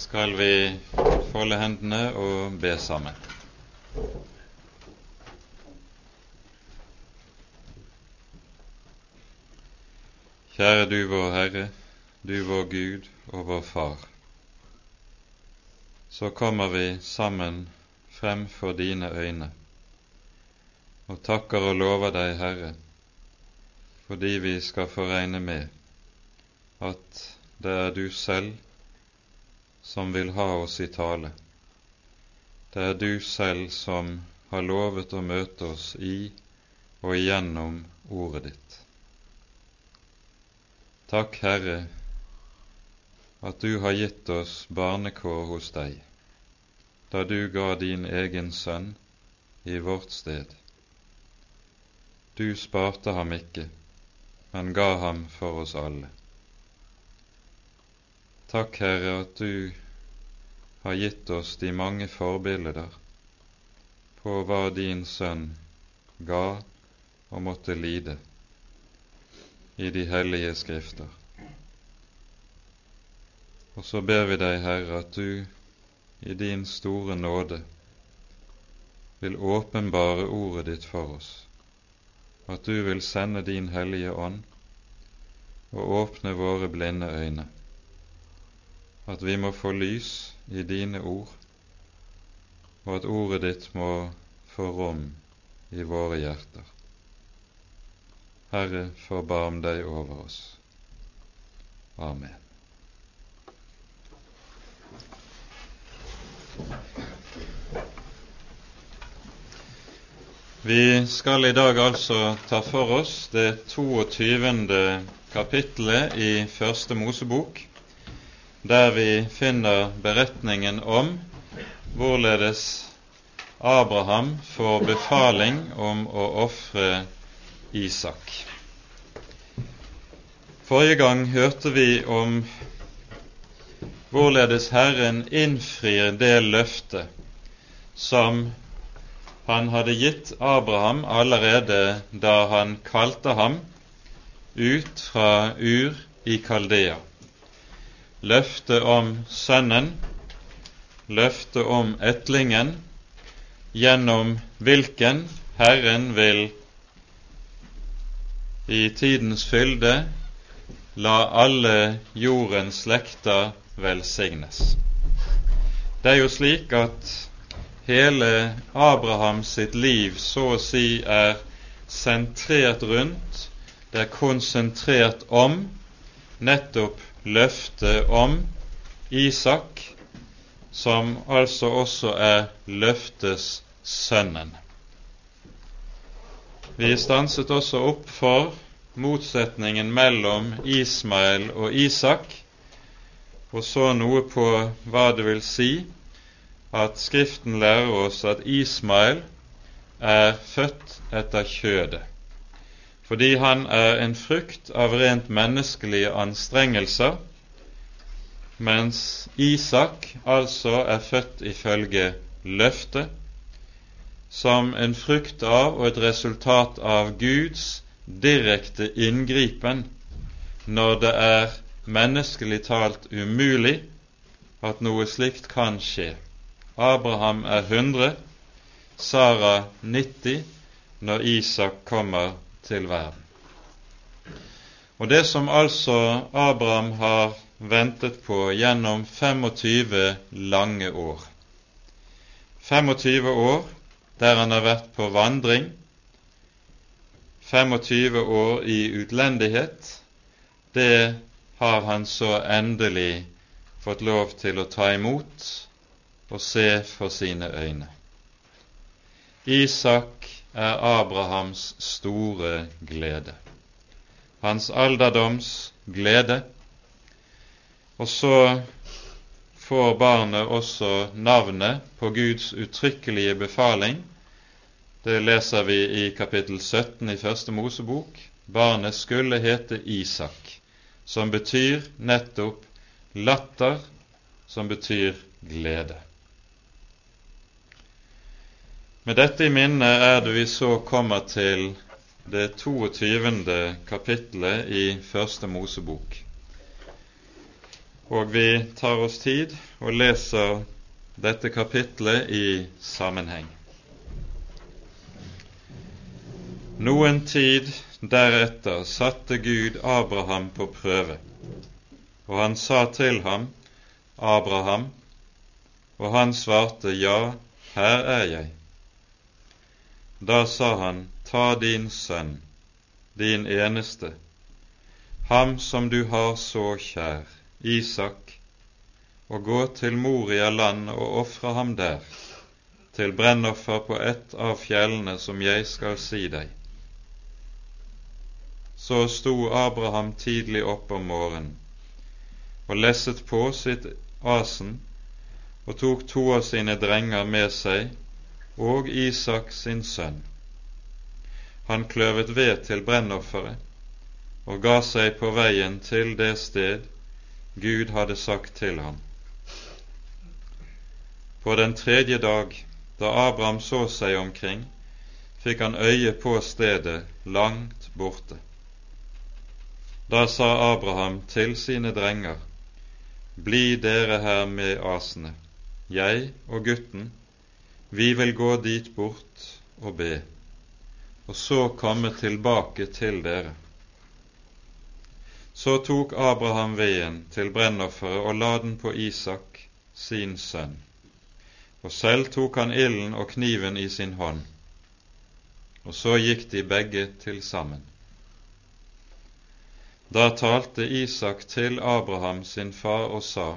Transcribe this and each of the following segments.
skal vi folde hendene og be sammen. Kjære du vår Herre, du vår Gud og vår Far. Så kommer vi sammen frem for dine øyne og takker og lover deg, Herre, fordi vi skal få regne med at det er du selv som vil ha oss i tale. Det er du selv som har lovet å møte oss i og igjennom ordet ditt. Takk, Herre, at du har gitt oss barnekår hos deg, da du ga din egen sønn i vårt sted. Du sparte ham ikke, men ga ham for oss alle. Takk, Herre, at du har gitt oss de mange forbilder på hva din sønn ga og måtte lide i de hellige skrifter. Og så ber vi deg, Herre, at du i din store nåde vil åpenbare ordet ditt for oss, at du vil sende din Hellige Ånd og åpne våre blinde øyne at vi må få lys i dine ord, og at ordet ditt må få rom i våre hjerter. Herre, forbarm deg over oss. Amen. Vi skal i dag altså ta for oss det 22. kapittelet i Første Mosebok der vi finner beretningen om hvorledes Abraham får befaling om å ofre Isak. Forrige gang hørte vi om hvorledes Herren innfrir det løftet som han hadde gitt Abraham allerede da han kalte ham ut fra Ur i Kaldea løftet om Sønnen, løftet om etlingen, gjennom hvilken Herren vil. I tidens fylde la alle jordens slekter velsignes. Det er jo slik at hele Abrahams sitt liv så å si er sentrert rundt, det er konsentrert om nettopp løftet om Isak, som altså også er løftes sønnen. Vi stanset også opp for motsetningen mellom Ismael og Isak, og så noe på hva det vil si at Skriften lærer oss at Ismael er født etter kjødet fordi han er en frukt av rent menneskelige anstrengelser, mens Isak altså er født ifølge løftet, som en frukt av og et resultat av Guds direkte inngripen når det er menneskelig talt umulig at noe slikt kan skje. Abraham er 100, Sara 90 når Isak kommer til verden. Og det som altså Abraham har ventet på gjennom 25 lange år 25 år der han har vært på vandring, 25 år i utlendighet, det har han så endelig fått lov til å ta imot og se for sine øyne. Isak er Abrahams store glede, hans alderdoms glede. Og så får barnet også navnet på Guds uttrykkelige befaling. Det leser vi i kapittel 17 i Første Mosebok. Barnet skulle hete Isak, som betyr nettopp latter, som betyr glede. Med dette i minne er det vi så kommer til det 22. kapittelet i Første Mosebok. Og vi tar oss tid og leser dette kapitlet i sammenheng. Noen tid deretter satte Gud Abraham på prøve, og han sa til ham, Abraham, og han svarte, Ja, her er jeg. Da sa han, Ta din sønn, din eneste, ham som du har så kjær, Isak, og gå til Moria land og ofre ham der, til brennoffer på ett av fjellene som jeg skal si deg. Så sto Abraham tidlig opp om morgenen og lesset på sitt asen og tok to av sine drenger med seg og Isak sin sønn. Han kløvet ved til brennofferet og ga seg på veien til det sted Gud hadde sagt til ham. På den tredje dag, da Abraham så seg omkring, fikk han øye på stedet langt borte. Da sa Abraham til sine drenger, Bli dere her med asene, jeg og gutten, vi vil gå dit bort og be, og så komme tilbake til dere. Så tok Abraham veden til brennofferet og la den på Isak, sin sønn. Og selv tok han ilden og kniven i sin hånd. Og så gikk de begge til sammen. Da talte Isak til Abraham sin far og sa,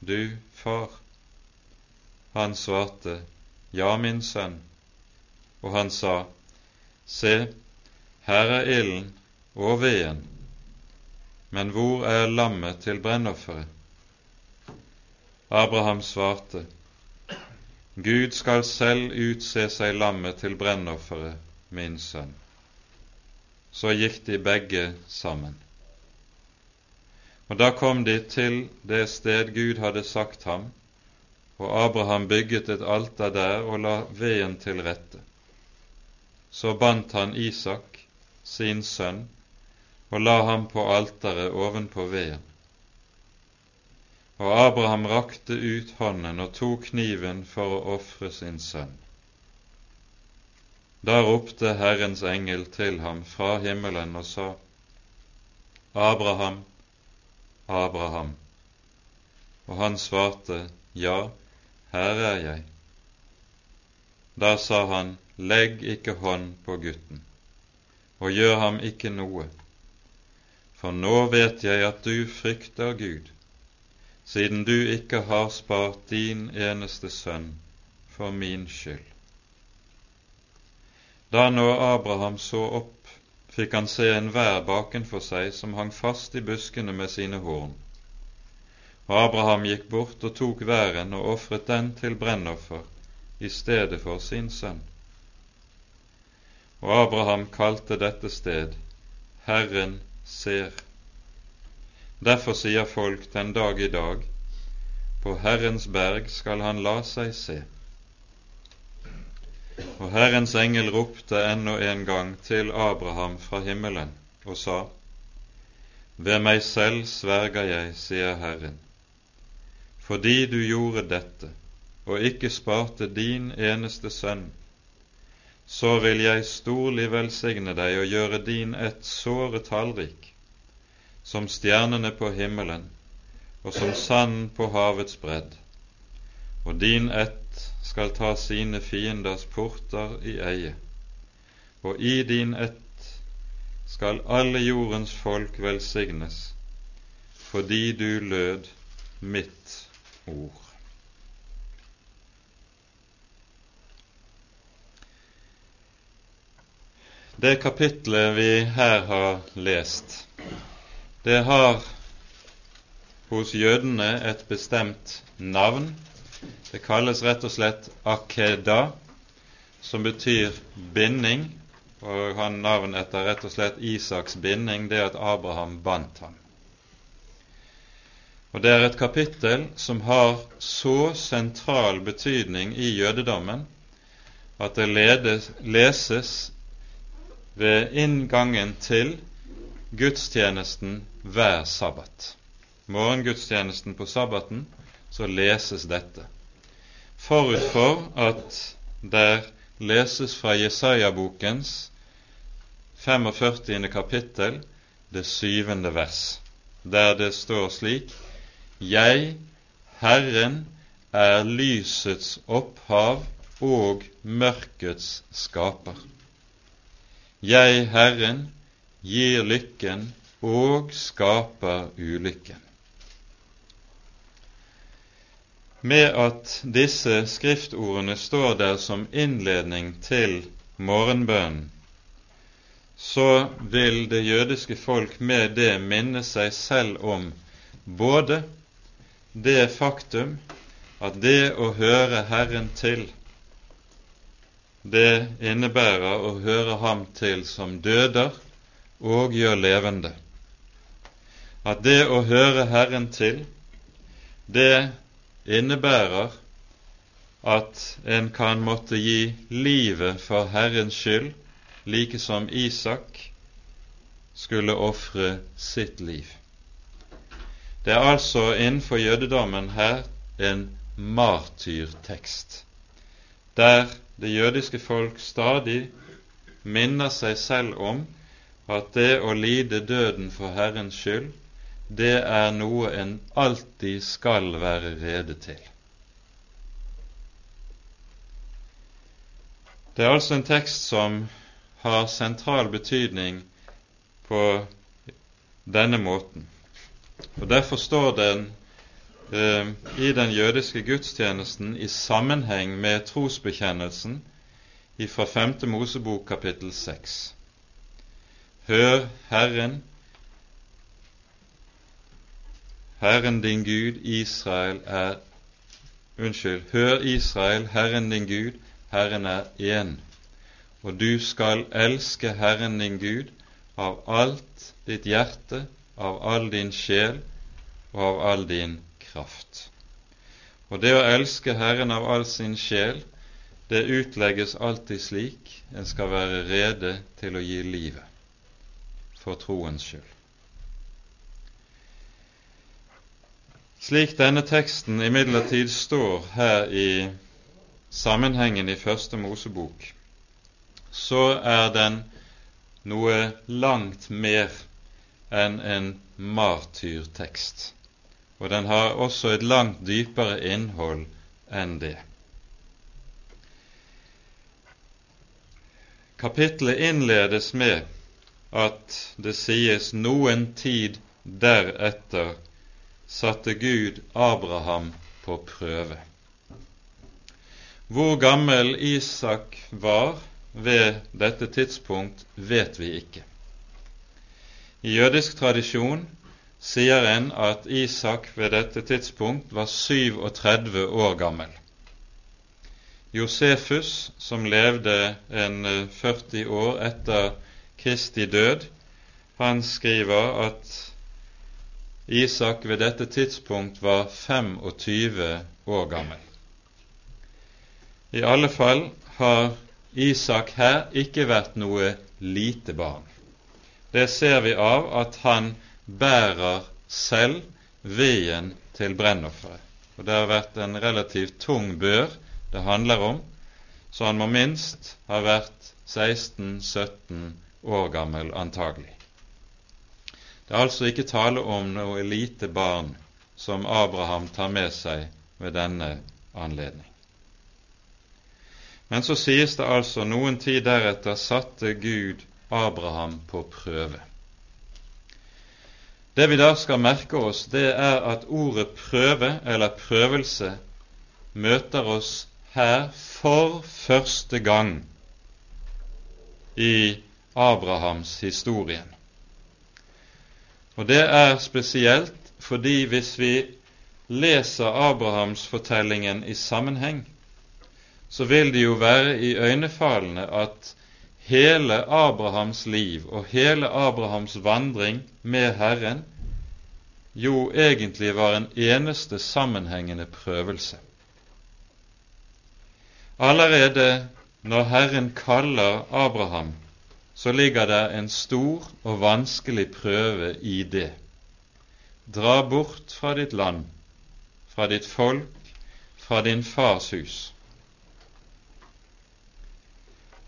Du far. Han svarte, Ja, min sønn. Og han sa, Se, her er ilden og veden, men hvor er lammet til brennofferet? Abraham svarte, Gud skal selv utse seg lammet til brennofferet, min sønn. Så gikk de begge sammen. Og da kom de til det sted Gud hadde sagt ham, og Abraham bygget et alter der og la veden til rette. Så bandt han Isak, sin sønn, og la ham på alteret ovenpå veden. Og Abraham rakte ut hånden og tok kniven for å ofre sin sønn. Da ropte Herrens engel til ham fra himmelen og sa, Abraham, Abraham. Og han svarte, Ja, her er jeg. Da sa han, Legg ikke hånd på gutten, og gjør ham ikke noe, for nå vet jeg at du frykter Gud, siden du ikke har spart din eneste sønn for min skyld. Da når Abraham så opp, fikk han se en vær bakenfor seg som hang fast i buskene med sine horn. Og Abraham gikk bort og tok væren og ofret den til brennoffer i stedet for sin sønn. Og Abraham kalte dette sted Herren ser. Derfor sier folk den dag i dag, på Herrens berg skal han la seg se. Og Herrens engel ropte ennå en gang til Abraham fra himmelen og sa, Ved meg selv sverger jeg, sier Herren, fordi du gjorde dette og ikke sparte din eneste sønn, så vil jeg storlig velsigne deg og gjøre din ett såre tallrik, som stjernene på himmelen og som sand på havets bredd. Og din ett skal ta sine fienders porter i eie, og i din ett skal alle jordens folk velsignes, fordi du lød mitt ord. Det kapitlet vi her har lest, det har hos jødene et bestemt navn. Det kalles rett og slett akeda, som betyr binding, og han navn etter rett og slett Isaks binding, det at Abraham bandt ham. Og Det er et kapittel som har så sentral betydning i jødedommen at det ledes, leses ved inngangen til gudstjenesten hver sabbat. morgengudstjenesten på sabbaten, så leses dette. Forut for at der leses fra Jesaja-bokens 45. kapittel, det syvende vers, der det står slik Jeg, Herren, er lysets opphav og mørkets skaper. Jeg, Herren, gir lykken og skaper ulykken. Med at disse skriftordene står der som innledning til morgenbønnen, så vil det jødiske folk med det minne seg selv om både det faktum at det å høre Herren til det innebærer å høre ham til som døder og gjør levende. At det å høre Herren til, det innebærer at en kan måtte gi livet for Herrens skyld, like som Isak skulle ofre sitt liv. Det er altså innenfor jødedommen her en martyrtekst, der det jødiske folk stadig minner seg selv om at det å lide døden for Herrens skyld, det er noe en alltid skal være rede til. Det er altså en tekst som har sentral betydning på denne måten. Og Derfor står den Eh, i den jødiske gudstjenesten i sammenheng med trosbekjennelsen fra 5. Mosebok kapittel 6. Hør Herren, Herren din Gud, Israel er Unnskyld, hør Israel, Herren din Gud, Herren er én, og du skal elske Herren din Gud av alt ditt hjerte, av all din sjel og av all din kraft. Og det å elske Herren av all sin sjel, det utlegges alltid slik en skal være rede til å gi livet for troens skyld. Slik denne teksten imidlertid står her i sammenhengen i Første Mosebok, så er den noe langt mer enn en martyrtekst og den har også et langt dypere innhold enn det. Kapittelet innledes med at det sies noen tid deretter satte Gud Abraham på prøve. Hvor gammel Isak var ved dette tidspunkt, vet vi ikke. I jødisk tradisjon sier en at Isak ved dette tidspunkt var 37 år gammel. Josefus, som levde en 40 eh, år etter Kristi død, han skriver at Isak ved dette tidspunkt var 25 år gammel. I alle fall har Isak her ikke vært noe lite barn. Det ser vi av at han bærer selv veden til brennofferet. Og det har vært en relativt tung bør det handler om, så han må minst ha vært 16-17 år gammel antagelig. Det er altså ikke tale om noe lite barn som Abraham tar med seg ved denne anledning. Men så sies det altså noen tid deretter satte Gud Abraham på prøve. Det vi da skal merke oss, det er at ordet prøve eller prøvelse møter oss her for første gang i Abrahams historien. Og det er spesielt fordi hvis vi leser Abrahamsfortellingen i sammenheng, så vil det jo være i øynefallende at hele Abrahams liv og hele Abrahams vandring med Herren jo egentlig var en eneste sammenhengende prøvelse. Allerede når Herren kaller Abraham, så ligger det en stor og vanskelig prøve i det. dra bort fra ditt land, fra ditt folk, fra din fars hus.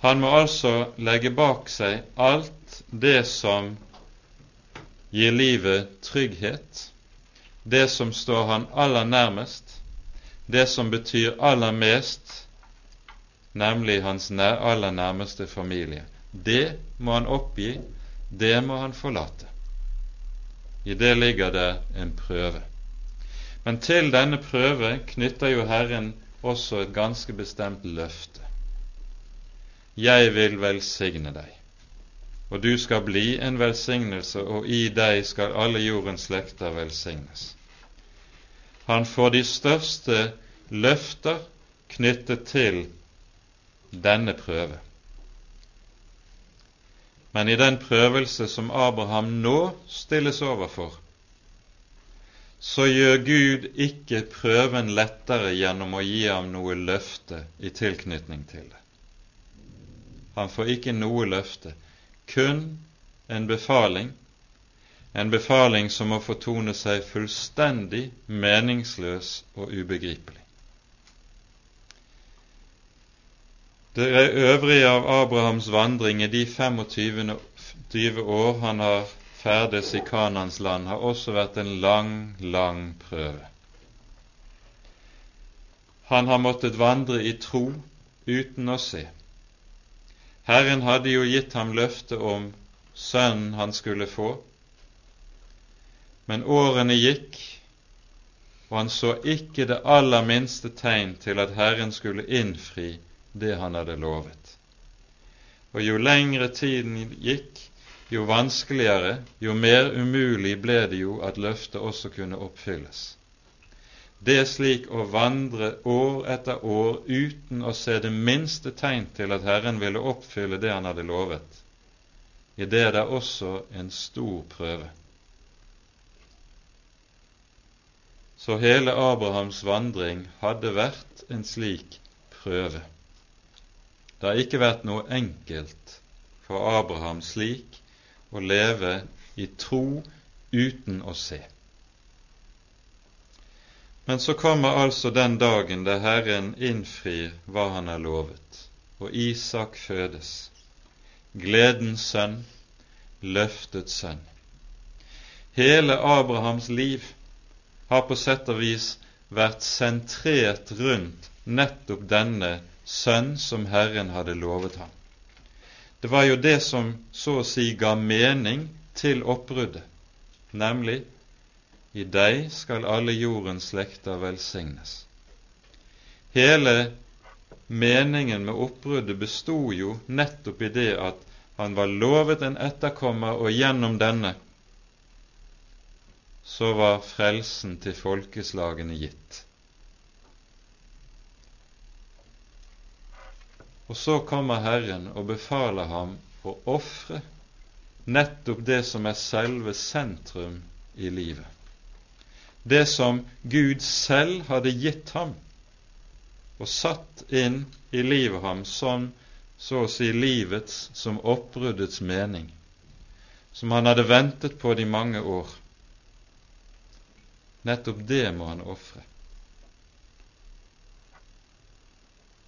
Han må altså legge bak seg alt det som gir livet trygghet, det som står han aller nærmest, det som betyr aller mest, nemlig hans aller nærmeste familie. Det må han oppgi, det må han forlate. I det ligger det en prøve. Men til denne prøve knytter jo Herren også et ganske bestemt løfte. Jeg vil velsigne deg, og du skal bli en velsignelse, og i deg skal alle jordens slekter velsignes. Han får de største løfter knyttet til denne prøve. Men i den prøvelse som Abraham nå stilles overfor, så gjør Gud ikke prøven lettere gjennom å gi ham noe løfte i tilknytning til det. Han får ikke noe løfte, kun en befaling en befaling som må fortone seg fullstendig meningsløs og ubegripelig. Det øvrige av Abrahams vandring i de 25 år han har ferdes i Kanans land, har også vært en lang, lang prøve. Han har måttet vandre i tro uten å se. Herren hadde jo gitt ham løfte om sønnen han skulle få, men årene gikk, og han så ikke det aller minste tegn til at Herren skulle innfri det han hadde lovet. Og jo lengre tiden gikk, jo vanskeligere, jo mer umulig ble det jo at løftet også kunne oppfylles. Det er slik å vandre år etter år uten å se det minste tegn til at Herren ville oppfylle det han hadde lovet. I det er det også en stor prøve. Så hele Abrahams vandring hadde vært en slik prøve. Det har ikke vært noe enkelt for Abraham slik å leve i tro uten å se. Men så kommer altså den dagen da Herren innfrir hva Han har lovet, og Isak fødes, gledens sønn, løftets sønn. Hele Abrahams liv har på sett og vis vært sentrert rundt nettopp denne sønn som Herren hadde lovet ham. Det var jo det som så å si ga mening til oppbruddet, nemlig i deg skal alle jordens slekter velsignes. Hele meningen med oppbruddet bestod jo nettopp i det at han var lovet en etterkommer, og gjennom denne så var frelsen til folkeslagene gitt. Og så kommer Herren og befaler ham å ofre nettopp det som er selve sentrum i livet. Det som Gud selv hadde gitt ham og satt inn i livet ham som så å si livets, som oppbruddets mening, som han hadde ventet på de mange år. Nettopp det må han ofre.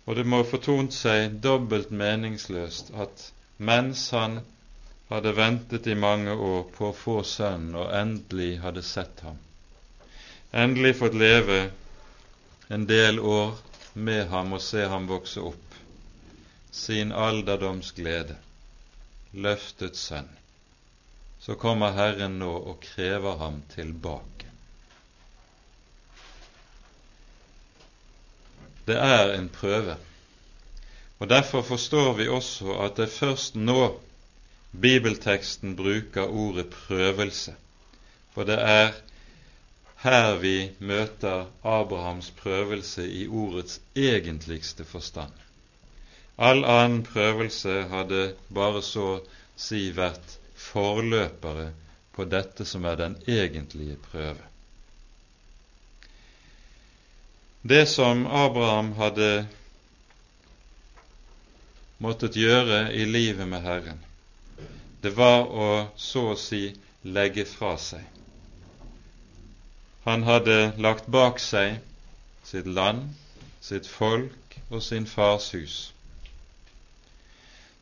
Og det må fortont seg dobbelt meningsløst at mens han hadde ventet i mange år på å få sønnen og endelig hadde sett ham, endelig fått leve en del år med ham og se ham vokse opp, sin alderdoms glede, løftet sønn, så kommer Herren nå og krever ham tilbake. det er en prøve. Og Derfor forstår vi også at det er først nå bibelteksten bruker ordet prøvelse. For det er her vi møter Abrahams prøvelse i ordets egentligste forstand. All annen prøvelse hadde bare så si vært forløpere på dette som er den egentlige prøve. Det som Abraham hadde måttet gjøre i livet med Herren, det var å så å si legge fra seg. Han hadde lagt bak seg sitt land, sitt folk og sin fars hus.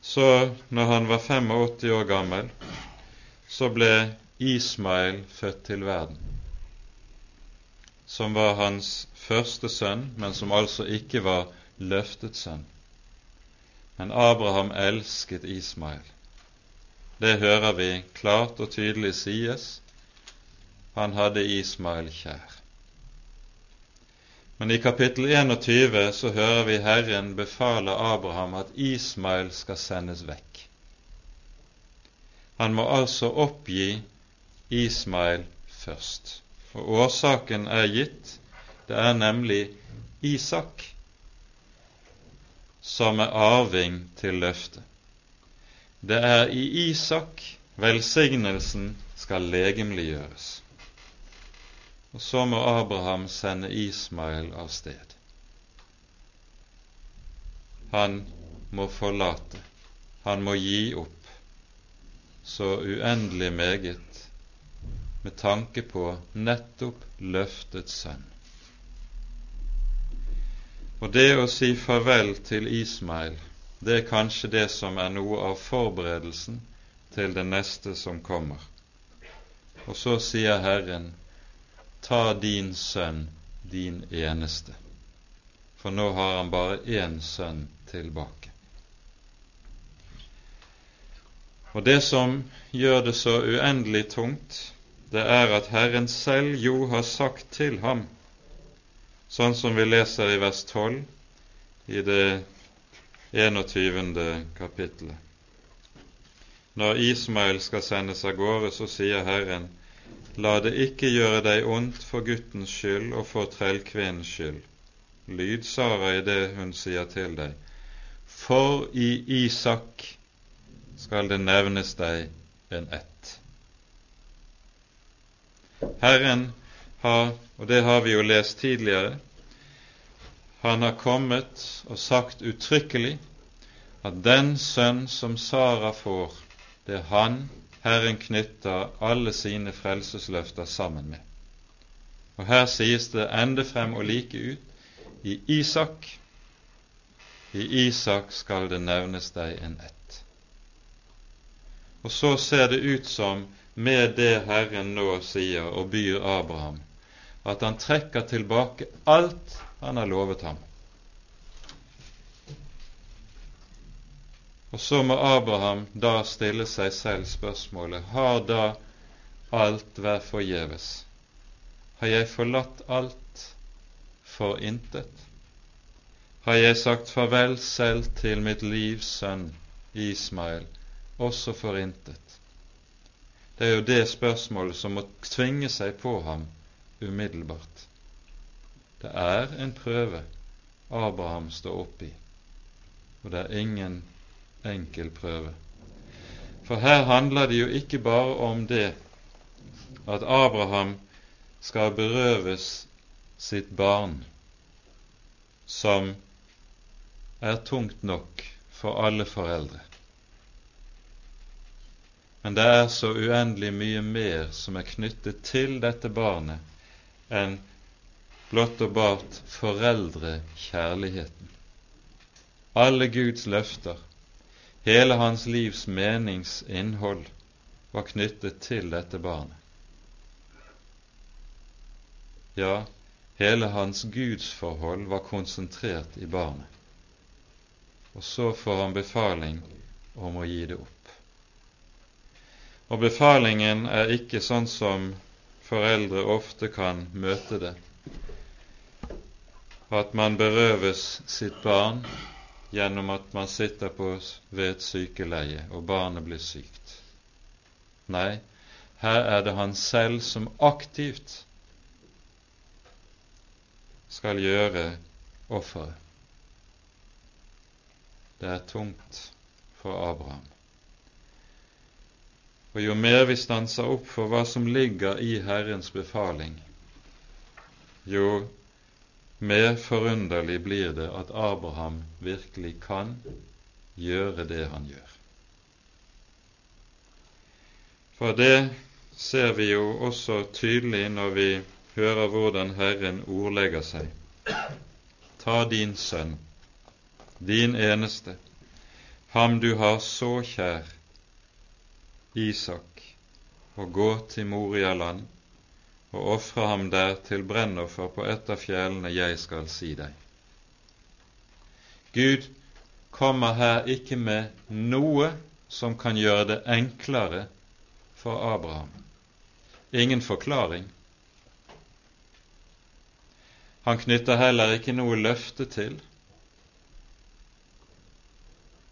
Så, når han var 85 år gammel, så ble Ismael født til verden, som var hans første sønn, men som altså ikke var løftet sønn. Men Abraham elsket Ismael. Det hører vi klart og tydelig sies. Han hadde Ismael kjær. Men i kapittel 21 så hører vi Herren befale Abraham at Ismael skal sendes vekk. Han må altså oppgi Ismael først. Og årsaken er gitt. Det er nemlig Isak som er arving til løftet. Det er i Isak velsignelsen skal legemliggjøres. Og så må Abraham sende Ismael av sted. Han må forlate, han må gi opp så uendelig meget med tanke på nettopp løftets sønn. Og det å si farvel til Ismail, det er kanskje det som er noe av forberedelsen til det neste som kommer. Og så sier Herren, ta din sønn, din eneste. For nå har han bare én sønn tilbake. Og det som gjør det så uendelig tungt, det er at Herren selv jo har sagt til ham sånn som vi leser i vers 12 i det 21. kapittelet. Når Ismael skal sendes av gårde, så sier Herren, la det ikke gjøre deg ondt for guttens skyld og for trellkvinnens skyld. Lyd Sara i det hun sier til deg. For i Isak skal det nevnes deg en ett. Herren har, og det har vi jo lest tidligere, han har kommet og sagt uttrykkelig at den sønn som Sara får, det er han Herren knytter alle sine frelsesløfter sammen med. Og her sies det ende frem og like ut i Isak. I Isak skal det nevnes deg en ett. Og så ser det ut som, med det Herren nå sier og byr Abraham, at han trekker tilbake alt han har lovet ham. Og så må Abraham da stille seg selv spørsmålet har da alt vært forgjeves? Har jeg forlatt alt for intet? Har jeg sagt farvel selv til mitt livs sønn Ismael, også for intet? Det er jo det spørsmålet som må tvinge seg på ham umiddelbart. Det er en prøve Abraham står oppi, og det er ingen enkel prøve. For her handler det jo ikke bare om det at Abraham skal berøves sitt barn, som er tungt nok for alle foreldre. Men det er så uendelig mye mer som er knyttet til dette barnet enn blott og bart foreldrekjærligheten. Alle Guds løfter, hele hans livs meningsinnhold, var knyttet til dette barnet. Ja, hele hans gudsforhold var konsentrert i barnet. Og så får han befaling om å gi det opp. Og befalingen er ikke sånn som foreldre ofte kan møte det, at man berøves sitt barn gjennom at man sitter på ved et sykeleie og barnet blir sykt. Nei, her er det han selv som aktivt skal gjøre offeret. Det er tungt for Abraham. Og jo mer vi stanser opp for hva som ligger i Herrens befaling, jo mer forunderlig blir det at Abraham virkelig kan gjøre det han gjør. For det ser vi jo også tydelig når vi hører hvordan Herren ordlegger seg. Ta din sønn, din eneste, ham du har så kjær, Isak, og gå til Morialand og ofre ham der til brennoffer på et av fjellene jeg skal si deg. Gud kommer her ikke med noe som kan gjøre det enklere for Abraham. Ingen forklaring. Han knytter heller ikke noe løfte til.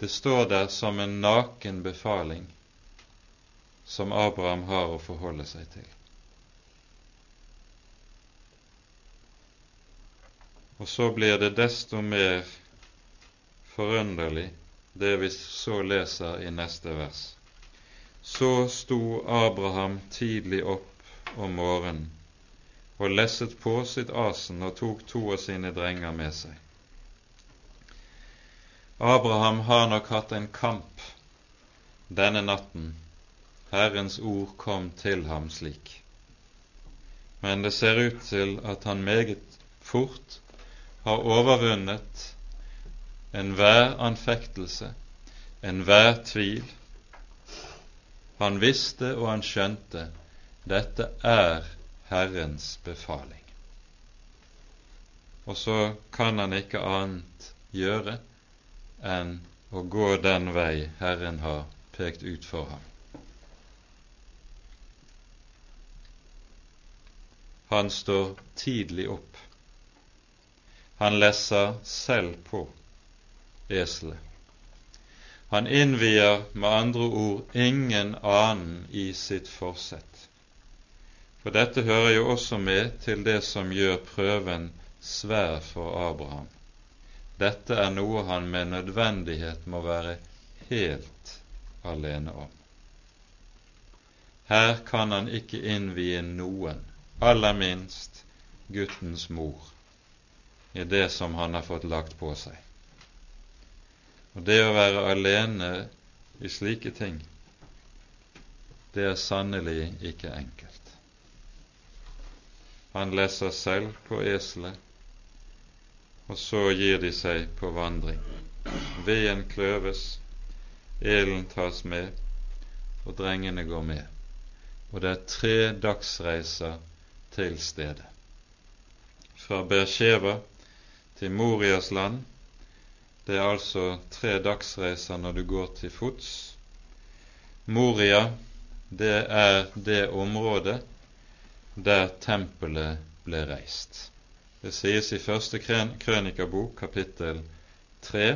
Det står der som en naken befaling som Abraham har å forholde seg til. Og så blir det desto mer forunderlig det vi så leser i neste vers. Så sto Abraham tidlig opp om morgenen og lesset på sitt asen og tok to av sine drenger med seg. Abraham har nok hatt en kamp denne natten. Herrens ord kom til ham slik. Men det ser ut til at han meget fort har overvunnet enhver anfektelse, enhver tvil. Han visste og han skjønte dette er Herrens befaling. Og så kan han ikke annet gjøre enn å gå den vei Herren har pekt ut for ham. Han står tidlig opp. Han lesser selv på eselet. Han innvier med andre ord ingen annen i sitt forsett. For dette hører jo også med til det som gjør prøven svær for Abraham. Dette er noe han med nødvendighet må være helt alene om. Her kan han ikke innvie noen, aller minst guttens mor, i det som han har fått lagt på seg. Og det å være alene i slike ting, det er sannelig ikke enkelt. Han leser selv på eselet, og så gir de seg på vandring. Veden kløves, elen tas med, og drengene går med. Og det er tre dagsreiser til stedet. Fra Bersheva til Morias land. Det er altså tre dagsreiser når du går til fots. Moria, det er det området der tempelet ble reist. Det sies i første krønikabok, kapittel 3,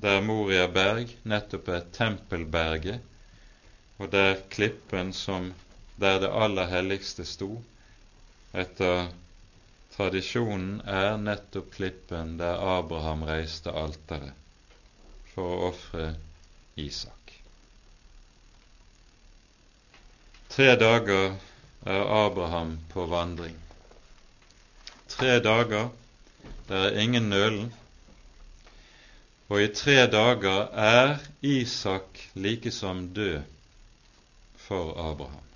der Moria berg nettopp er tempelberget, og der klippen som der det aller helligste sto, etter tradisjonen er nettopp klippen der Abraham reiste alteret for å ofre Isak. Tre dager er Abraham på vandring. Tre dager, det er ingen nølen, og i tre dager er Isak likesom død for Abraham.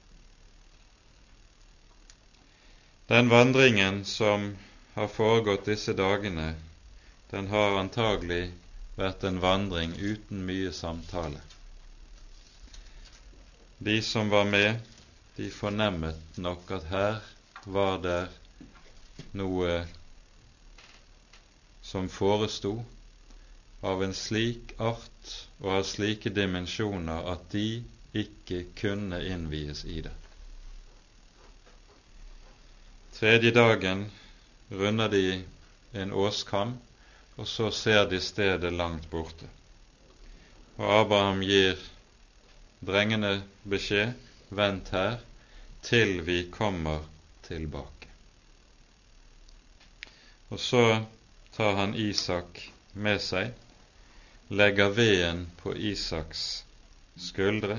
Den vandringen som har foregått disse dagene, den har antagelig vært en vandring uten mye samtale. De som var med, de fornemmet nok at her var det noe som foresto av en slik art og av slike dimensjoner at de ikke kunne innvies i det. Tredje dagen runder de en åskam, og så ser de stedet langt borte. Og Abraham gir drengene beskjed Vent her til vi kommer tilbake. Og så tar han Isak med seg, legger veden på Isaks skuldre,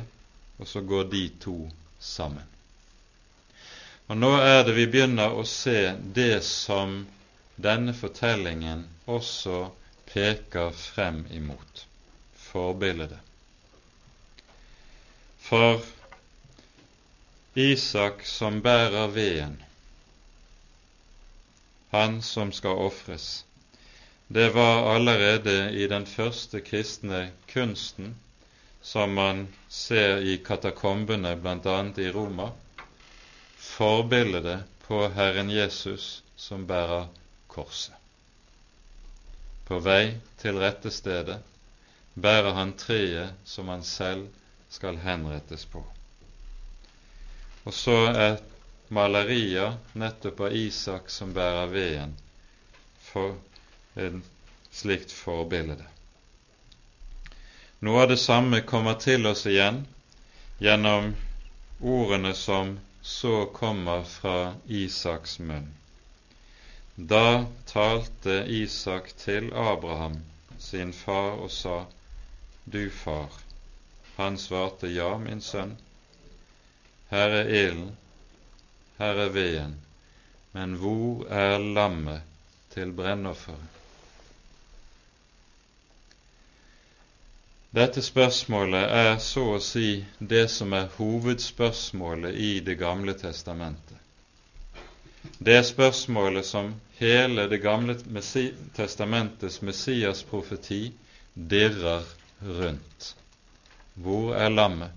og så går de to sammen. Og nå er det vi begynner å se det som denne fortellingen også peker frem imot forbildet. For Isak som bærer veden, han som skal ofres, det var allerede i den første kristne kunsten som man ser i katakombene bl.a. i Roma, forbildet på Herren Jesus som bærer korset. På vei til rettestedet bærer han treet som han selv skal henrettes på. Og så er malerier nettopp av Isak som bærer veden, for en slikt forbilde. Noe av det samme kommer til oss igjen gjennom ordene som så kommer fra Isaks munn. Da talte Isak til Abraham, sin far, og sa, Du far. Han svarte, Ja, min sønn. Her er ilden, her er veden, men hvor er lammet til brennofferet? Dette spørsmålet er så å si det som er hovedspørsmålet i Det gamle testamentet. Det er spørsmålet som hele Det gamle testamentets Messias-profeti dirrer rundt. Hvor er lammet?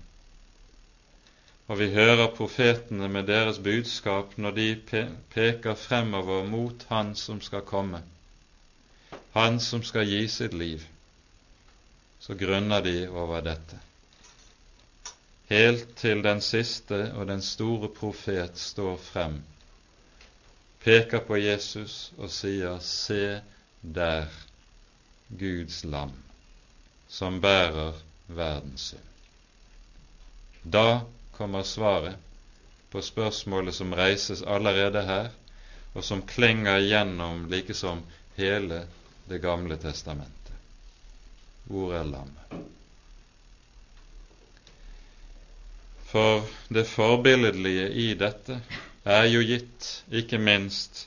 Og vi hører profetene med deres budskap når de peker fremover mot Han som skal komme, Han som skal gi sitt liv. Så grunner de over dette. Helt til den siste og den store profet står frem, peker på Jesus og sier, Se der, Guds lam, som bærer verdens synd. Da kommer svaret på spørsmålet som reises allerede her, og som klinger gjennom likesom hele Det gamle testamentet. Hvor er lammet? For det forbilledlige i dette er jo gitt ikke minst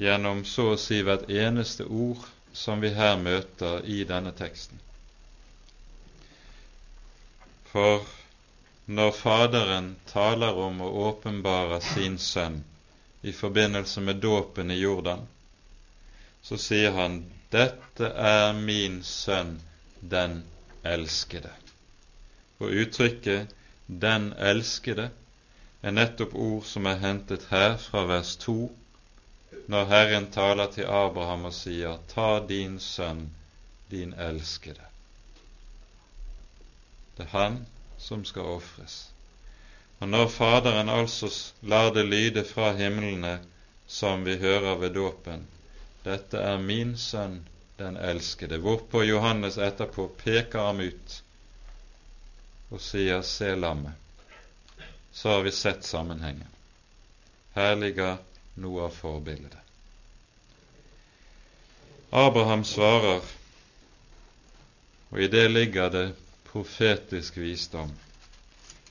gjennom så å si hvert eneste ord som vi her møter i denne teksten. For når Faderen taler om å åpenbare sin sønn i forbindelse med dåpen i Jordan, så sier han 'Dette er min sønn, den elskede'. Og uttrykket 'den elskede' er nettopp ord som er hentet her fra vers 2, når Herren taler til Abraham og sier 'Ta din sønn, din elskede'. Det er han som skal ofres. Og når Faderen altså lar det lyde fra himlene, som vi hører ved dåpen, dette er min sønn, den elskede, hvorpå Johannes etterpå peker ham ut og sier, se lammet, så har vi sett sammenhengen. Her ligger noe av forbildet. Abraham svarer, og i det ligger det profetisk visdom.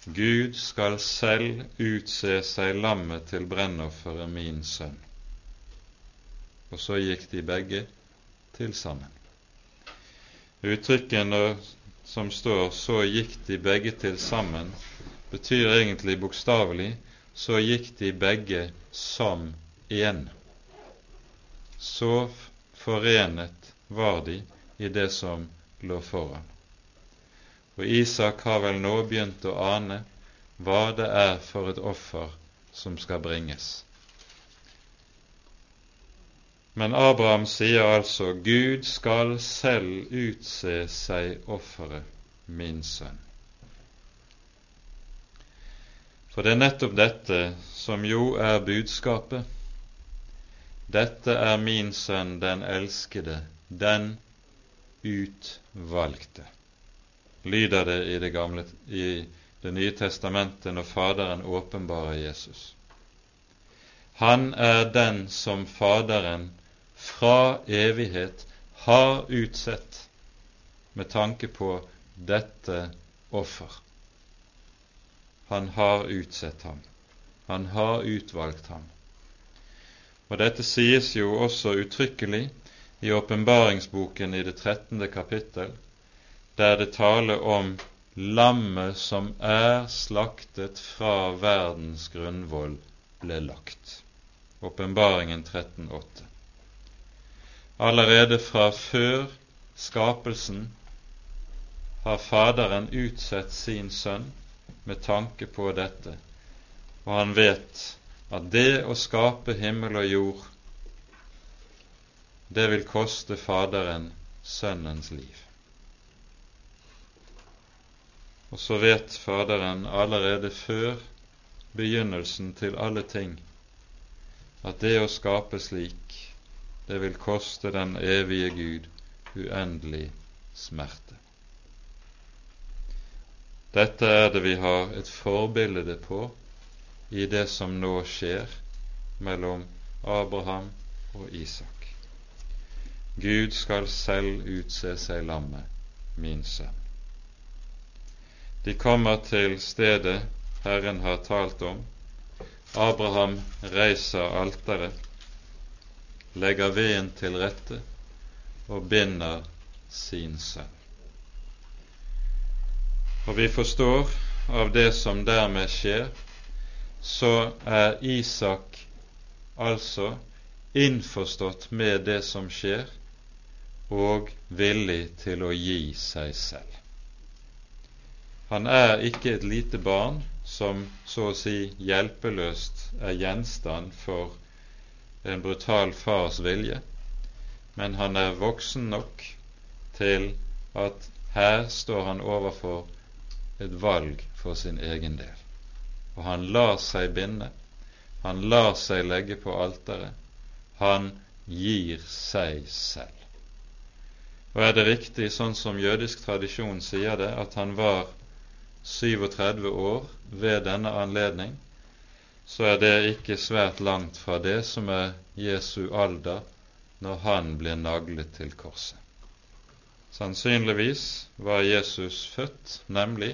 Gud skal selv utse seg lammet til brennofferet, min sønn. Og så gikk de begge til sammen. Uttrykket som står 'så gikk de begge til sammen', betyr egentlig bokstavelig 'så gikk de begge som én'. Så forenet var de i det som lå foran. Og Isak har vel nå begynt å ane hva det er for et offer som skal bringes. Men Abraham sier altså Gud skal selv utse seg offeret, min sønn. For det er nettopp dette som jo er budskapet. Dette er min sønn, den elskede, den utvalgte lyder det i Det, gamle, i det nye testamentet når Faderen åpenbarer Jesus. Han er den som Faderen fra evighet har utsett med tanke på dette offer. Han har utsett ham. Han har utvalgt ham. Og dette sies jo også uttrykkelig i åpenbaringsboken i det trettende kapittel, der det taler om lammet som er slaktet fra verdens grunnvoll, ble lagt. Åpenbaringen 13,8. Allerede fra før skapelsen har Faderen utsett sin sønn med tanke på dette, og han vet at det å skape himmel og jord, det vil koste Faderen Sønnens liv. Og så vet Faderen allerede før begynnelsen til alle ting at det å skape slik, det vil koste den evige Gud uendelig smerte. Dette er det vi har et forbilde på i det som nå skjer mellom Abraham og Isak. Gud skal selv utse seg lammet, min sønn. De kommer til stedet Herren har talt om. Abraham reiser alteret, legger veden til rette og binder sin sønn. Og vi forstår av det som dermed skjer, så er Isak altså innforstått med det som skjer, og villig til å gi seg selv. Han er ikke et lite barn som så å si hjelpeløst er gjenstand for en brutal fars vilje, men han er voksen nok til at her står han overfor et valg for sin egen del. Og han lar seg binde, han lar seg legge på alteret, han gir seg selv. Og er det riktig, sånn som jødisk tradisjon sier det, at han var 37 år ved denne anledning, så er det ikke svært langt fra det som er Jesu alder når han blir naglet til korset. Sannsynligvis var Jesus født nemlig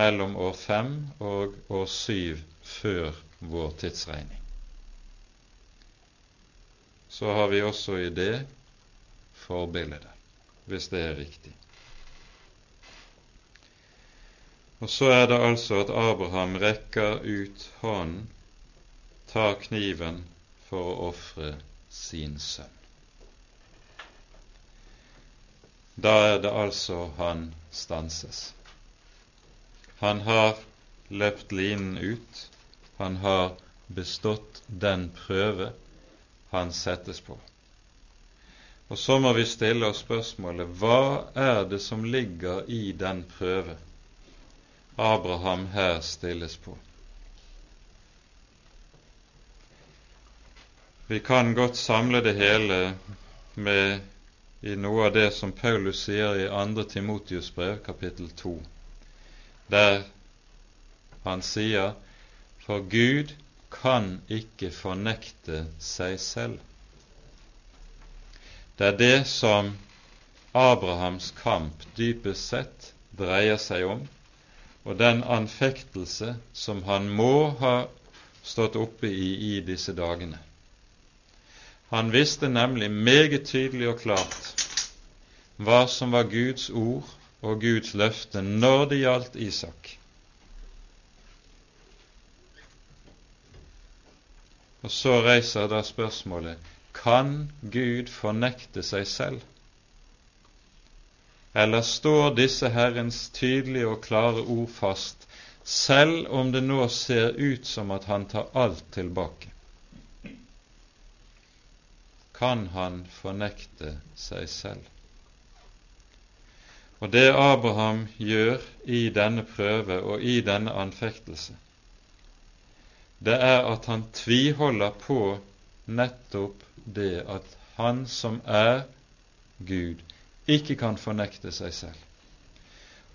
mellom år fem og år syv før vår tidsregning. Så har vi også i det forbildet, hvis det er riktig. Og så er det altså at Abraham rekker ut hånden, tar kniven for å ofre sin sønn. Da er det altså han stanses. Han har løpt linen ut, han har bestått den prøve han settes på. Og så må vi stille oss spørsmålet hva er det som ligger i den prøve Abraham her stilles på? Vi kan godt samle det hele med i noe av det som Paulus sier i 2. Timotius brev, kapittel 2, der han sier for Gud kan ikke fornekte seg selv. Det er det som Abrahams kamp dypest sett dreier seg om, og den anfektelse som han må ha stått oppe i i disse dagene. Han visste nemlig meget tydelig og klart hva som var Guds ord og Guds løfte når det gjaldt Isak. Og så reiser da spørsmålet kan Gud fornekte seg selv? Eller står disse Herrens tydelige og klare ord fast, selv om det nå ser ut som at han tar alt tilbake? Kan han fornekte seg selv. Og det Abraham gjør i denne prøve og i denne anfektelse, det er at han tviholder på nettopp det at han som er Gud, ikke kan fornekte seg selv,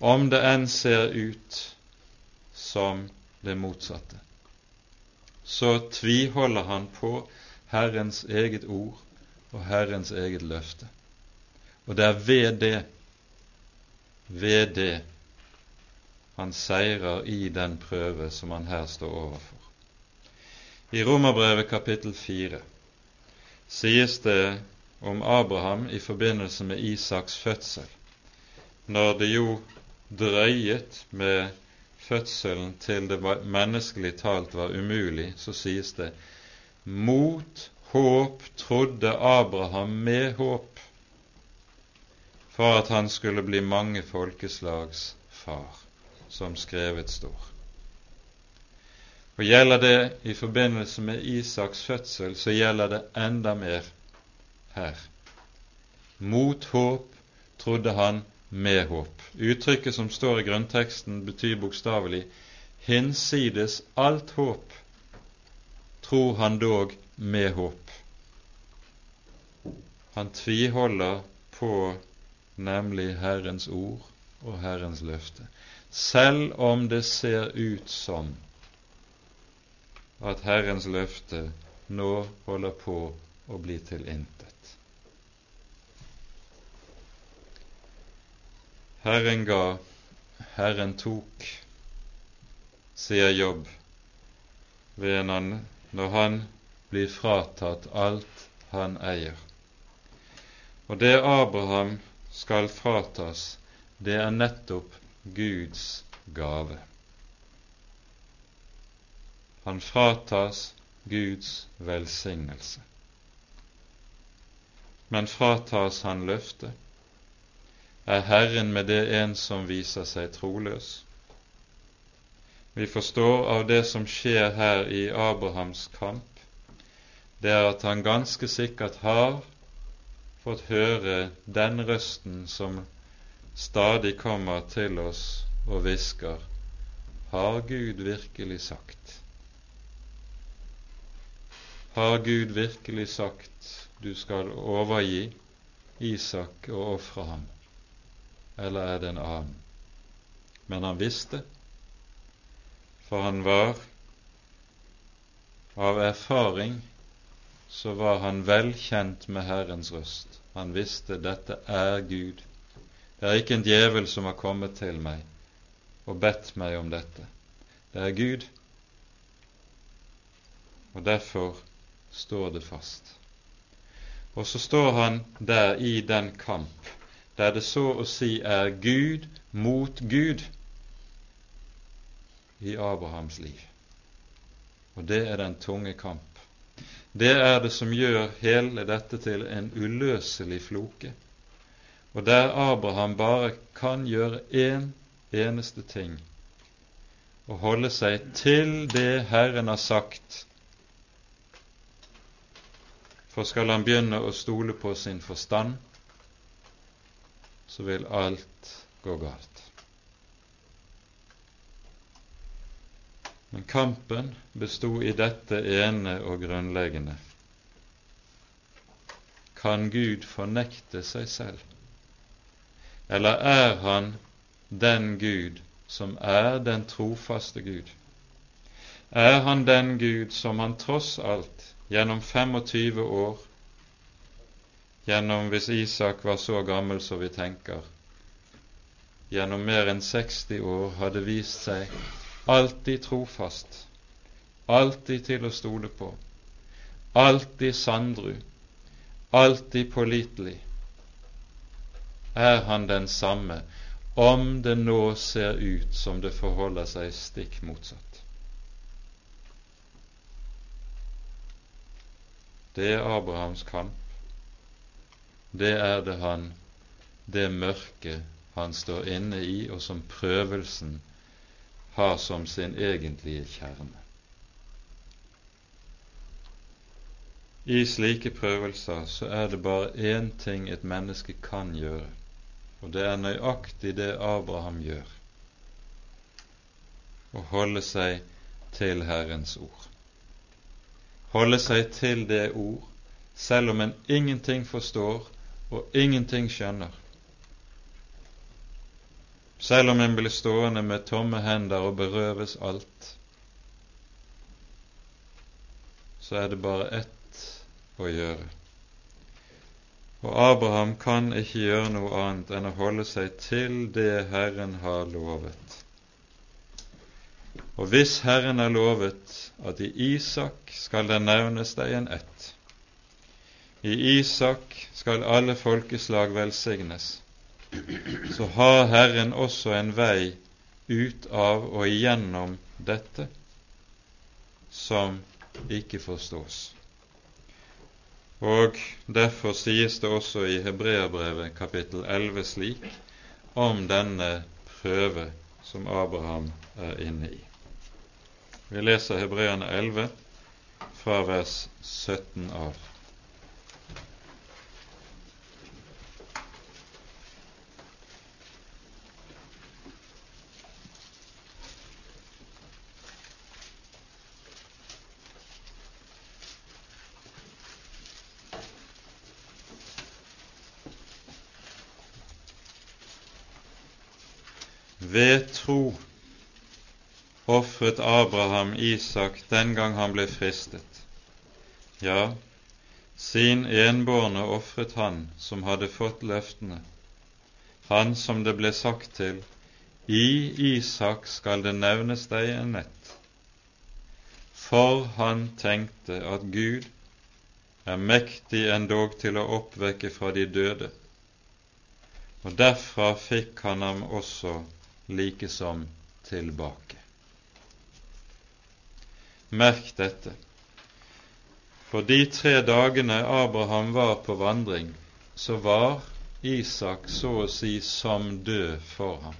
om det enn ser ut som det motsatte. Så tviholder han på Herrens eget ord og Herrens eget løfte. Og det er ved det, ved det, han seirer i den prøve som han her står overfor. I Romerbrevet kapittel 4 sies det om Abraham i forbindelse med Isaks fødsel, når det jo drøyet med fødselen til det menneskelig talt var umulig, så sies det mot håp trodde Abraham med håp for at han skulle bli mange folkeslags far, som skrevet står. Og Gjelder det i forbindelse med Isaks fødsel, så gjelder det enda mer her. Mot håp trodde han med håp. Uttrykket som står i grunnteksten, betyr bokstavelig hinsides alt håp tror han dog med håp. Han tviholder på nemlig Herrens ord og Herrens løfte, selv om det ser ut som at Herrens løfte nå holder på å bli til intet. Herren ga, Herren tok, sier Jobb ved han, når han blir fratatt alt han eier. Og det Abraham skal fratas, det er nettopp Guds gave. Han fratas Guds velsignelse. Men fratas han løftet, er Herren med det en som viser seg troløs. Vi forstår av det som skjer her i Abrahams kamp, det er at han ganske sikkert har fått høre den røsten som stadig kommer til oss og hvisker Har Gud virkelig sagt? Har Gud virkelig sagt du skal overgi Isak og ofre ham, eller er det en annen? Men han visste, for han var av erfaring så var han velkjent med Herrens røst. Han visste dette er Gud. Det er ikke en djevel som har kommet til meg og bedt meg om dette. Det er Gud. Og derfor står det fast. Og så står han der i den kamp der det så å si er Gud mot Gud i Abrahams liv. Og det er den tunge kamp. Det er det som gjør hele dette til en uløselig floke, og der Abraham bare kan gjøre én eneste ting å holde seg til det Herren har sagt for skal han begynne å stole på sin forstand, så vil alt gå galt. Men kampen bestod i dette ene og grunnleggende. Kan Gud fornekte seg selv? Eller er Han den Gud som er den trofaste Gud? Er Han den Gud som Han tross alt gjennom 25 år, gjennom hvis Isak var så gammel som vi tenker, gjennom mer enn 60 år hadde vist seg alltid trofast, alltid til å stole på, alltid sandru, alltid pålitelig. Er han den samme om det nå ser ut som det forholder seg stikk motsatt? Det er Abrahams kamp. Det er det han det mørket han står inne i, og som prøvelsen har som sin egentlige kjerne. I slike prøvelser så er det bare én ting et menneske kan gjøre, og det er nøyaktig det Abraham gjør å holde seg til Herrens ord holde seg til det ord, selv om en ingenting forstår og ingenting skjønner. Selv om en blir stående med tomme hender og berøves alt, så er det bare ett å gjøre. Og Abraham kan ikke gjøre noe annet enn å holde seg til det Herren har lovet. Og hvis Herren har lovet at i Isak skal det nevnes deg en ett. I Isak skal alle folkeslag velsignes. Så har Herren også en vei ut av og igjennom dette som ikke forstås. Og derfor sies det også i Hebreabrevet kapittel 11 slik om denne prøve som Abraham er inne i. Vi leser Hebreerne 11 fra vers 17 av. Ved tro ofret Abraham Isak den gang han ble fristet. Ja, sin enbårne ofret han som hadde fått løftene, han som det ble sagt til, i Isak skal det nevnes deg en nett. For han tenkte at Gud er mektig endog til å oppvekke fra de døde, og derfra fikk han ham også likesom tilbake. Merk dette. For de tre dagene Abraham var på vandring, så var Isak så å si som død for ham.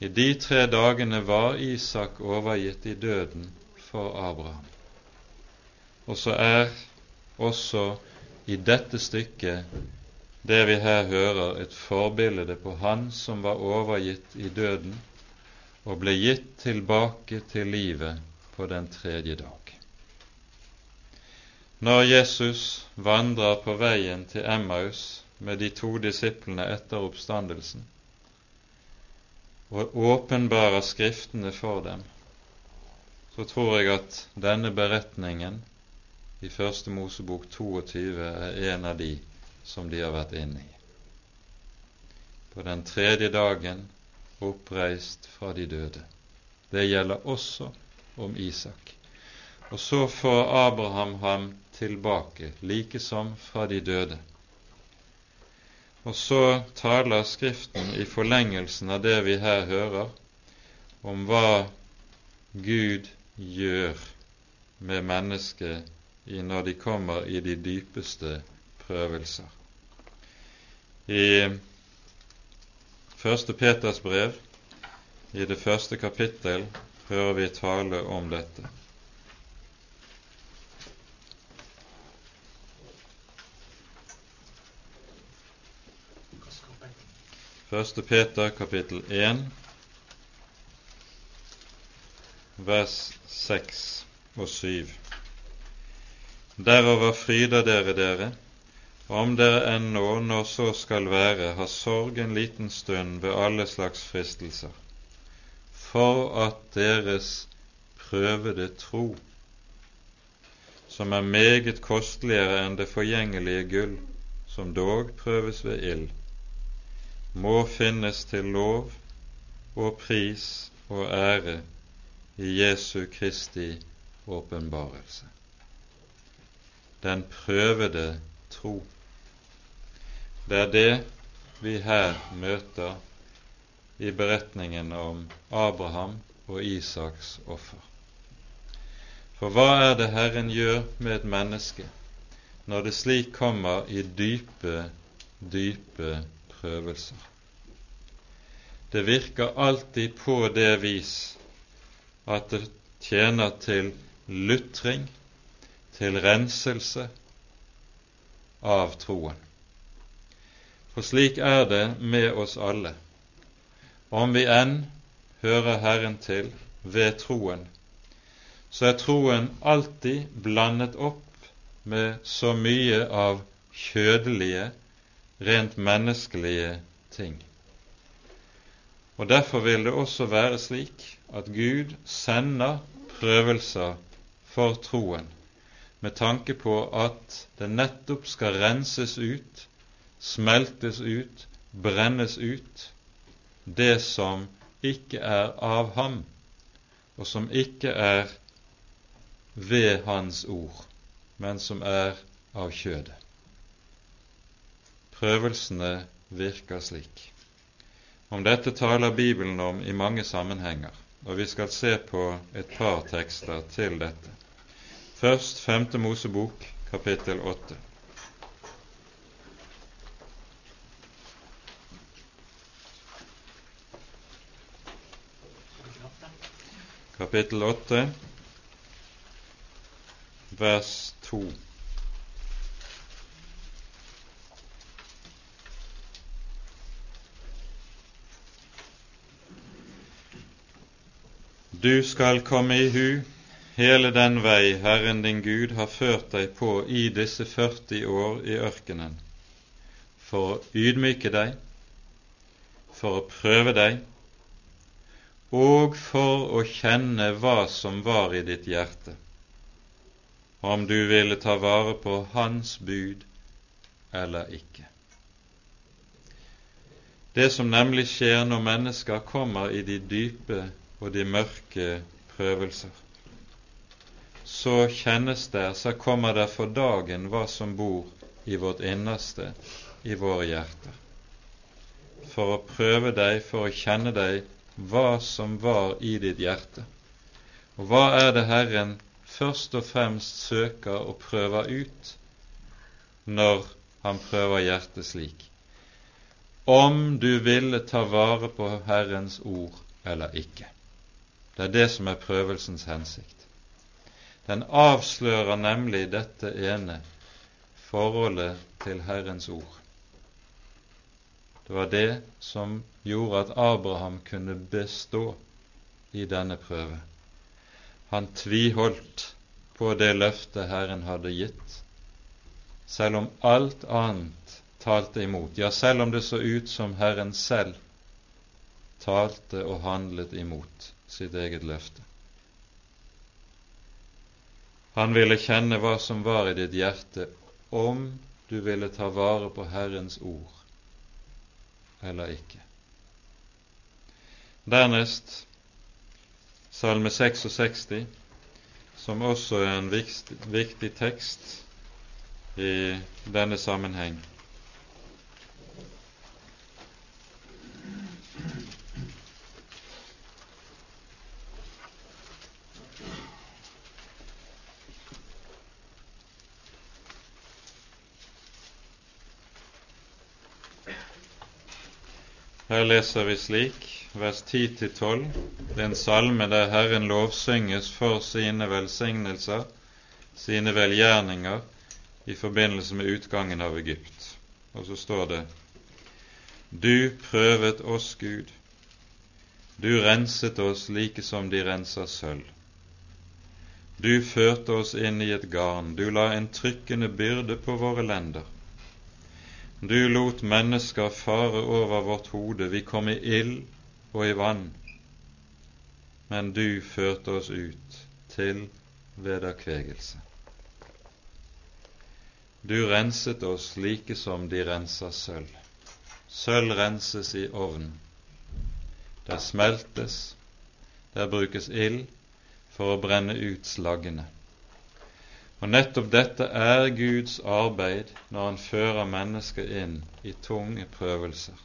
I de tre dagene var Isak overgitt i døden for Abraham. Og så er også i dette stykket det vi her hører, et forbilde på Han som var overgitt i døden og ble gitt tilbake til livet på den tredje dag. Når Jesus vandrer på veien til Emmaus med de to disiplene etter oppstandelsen og åpenbarer Skriftene for dem, så tror jeg at denne beretningen i Første Mosebok 22 er en av de som de har vært inne i. På den tredje dagen oppreist fra de døde. Det gjelder også om Isak. Og så får Abraham ham tilbake, like som fra de døde. Og så taler Skriften i forlengelsen av det vi her hører, om hva Gud gjør med mennesket når de kommer i de dypeste prøvelser. I første Peters brev, i det første kapittel, hører vi tale om dette. Første Peter kapittel 1, vers 6 og 7. Derover fryder dere dere, om dere ennå, når så skal være, har sorg en liten stund ved alle slags fristelser, for at deres prøvede tro, som er meget kosteligere enn det forgjengelige gull, som dog prøves ved ild, må finnes til lov og pris og ære i Jesu Kristi åpenbarelse. Den prøvede tro. Det er det vi her møter i beretningen om Abraham og Isaks offer. For hva er det Herren gjør med et menneske når det slik kommer i dype, dype prøvelser? Det virker alltid på det vis at det tjener til lutring, til renselse av troen. For slik er det med oss alle. Om vi enn hører Herren til ved troen, så er troen alltid blandet opp med så mye av kjødelige, rent menneskelige ting. Og Derfor vil det også være slik at Gud sender prøvelser for troen, med tanke på at det nettopp skal renses ut smeltes ut, brennes ut, det som ikke er av ham, og som ikke er ved Hans ord, men som er av kjødet. Prøvelsene virker slik. Om dette taler Bibelen om i mange sammenhenger, og vi skal se på et par tekster til dette. Først 5. Mosebok, kapittel åtte. Kapittel 8, vers 2. Du skal komme i hu hele den vei Herren din Gud har ført deg på i disse 40 år i ørkenen, for å ydmyke deg, for å prøve deg, og for å kjenne hva som var i ditt hjerte, om du ville ta vare på Hans bud eller ikke. Det som nemlig skjer når mennesker kommer i de dype og de mørke prøvelser. Så kjennes det, så kommer det for dagen hva som bor i vårt innerste, i våre hjerter. For å prøve deg, for å kjenne deg, hva som var i ditt hjerte. Og hva er det Herren først og fremst søker og prøver ut når han prøver hjertet slik? Om du ville ta vare på Herrens ord eller ikke. Det er det som er prøvelsens hensikt. Den avslører nemlig dette ene forholdet til Herrens ord. Det var det som gjorde at Abraham kunne bestå i denne prøve. Han tviholdt på det løftet Herren hadde gitt, selv om alt annet talte imot, ja, selv om det så ut som Herren selv talte og handlet imot sitt eget løfte. Han ville kjenne hva som var i ditt hjerte, om du ville ta vare på Herrens ord eller ikke. Dernest Salme 66, som også er en viktig, viktig tekst i denne sammenheng. Her leser vi slik, vers 10-12, det er en salme der Herren lovsynges for sine velsignelser, sine velgjerninger, i forbindelse med utgangen av Egypt. Og så står det Du prøvet oss, Gud. Du renset oss like som de renser sølv. Du førte oss inn i et garn, du la en trykkende byrde på våre lender. Du lot mennesker fare over vårt hode, vi kom i ild og i vann, men du førte oss ut til vederkvegelse. Du renset oss like som de renser sølv. Sølv renses i ovnen. Der smeltes, der brukes ild for å brenne ut slaggene. Og nettopp dette er Guds arbeid når Han fører mennesket inn i tunge prøvelser.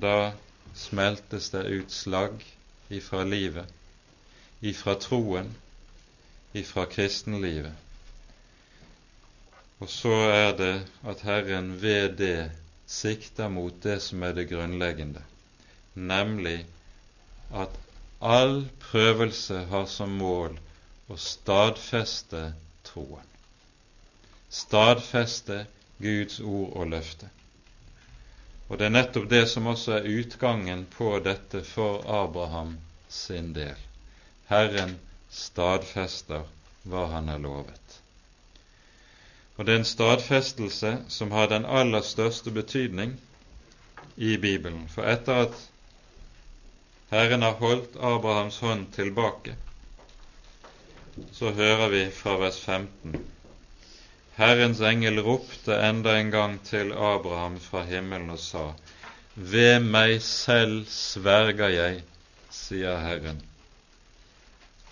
Da smeltes det ut slagg ifra livet, ifra troen, ifra kristenlivet. Og så er det at Herren ved det sikter mot det som er det grunnleggende, nemlig at all prøvelse har som mål å stadfeste troen. Stadfeste Guds ord og løfte. Og det er nettopp det som også er utgangen på dette for Abraham sin del. Herren stadfester hva han har lovet. Og det er en stadfestelse som har den aller største betydning i Bibelen. For etter at Herren har holdt Abrahams hånd tilbake, så hører vi fra vers 15. Herrens engel ropte enda en gang til Abraham fra himmelen og sa:" Ved meg selv sverger jeg, sier Herren,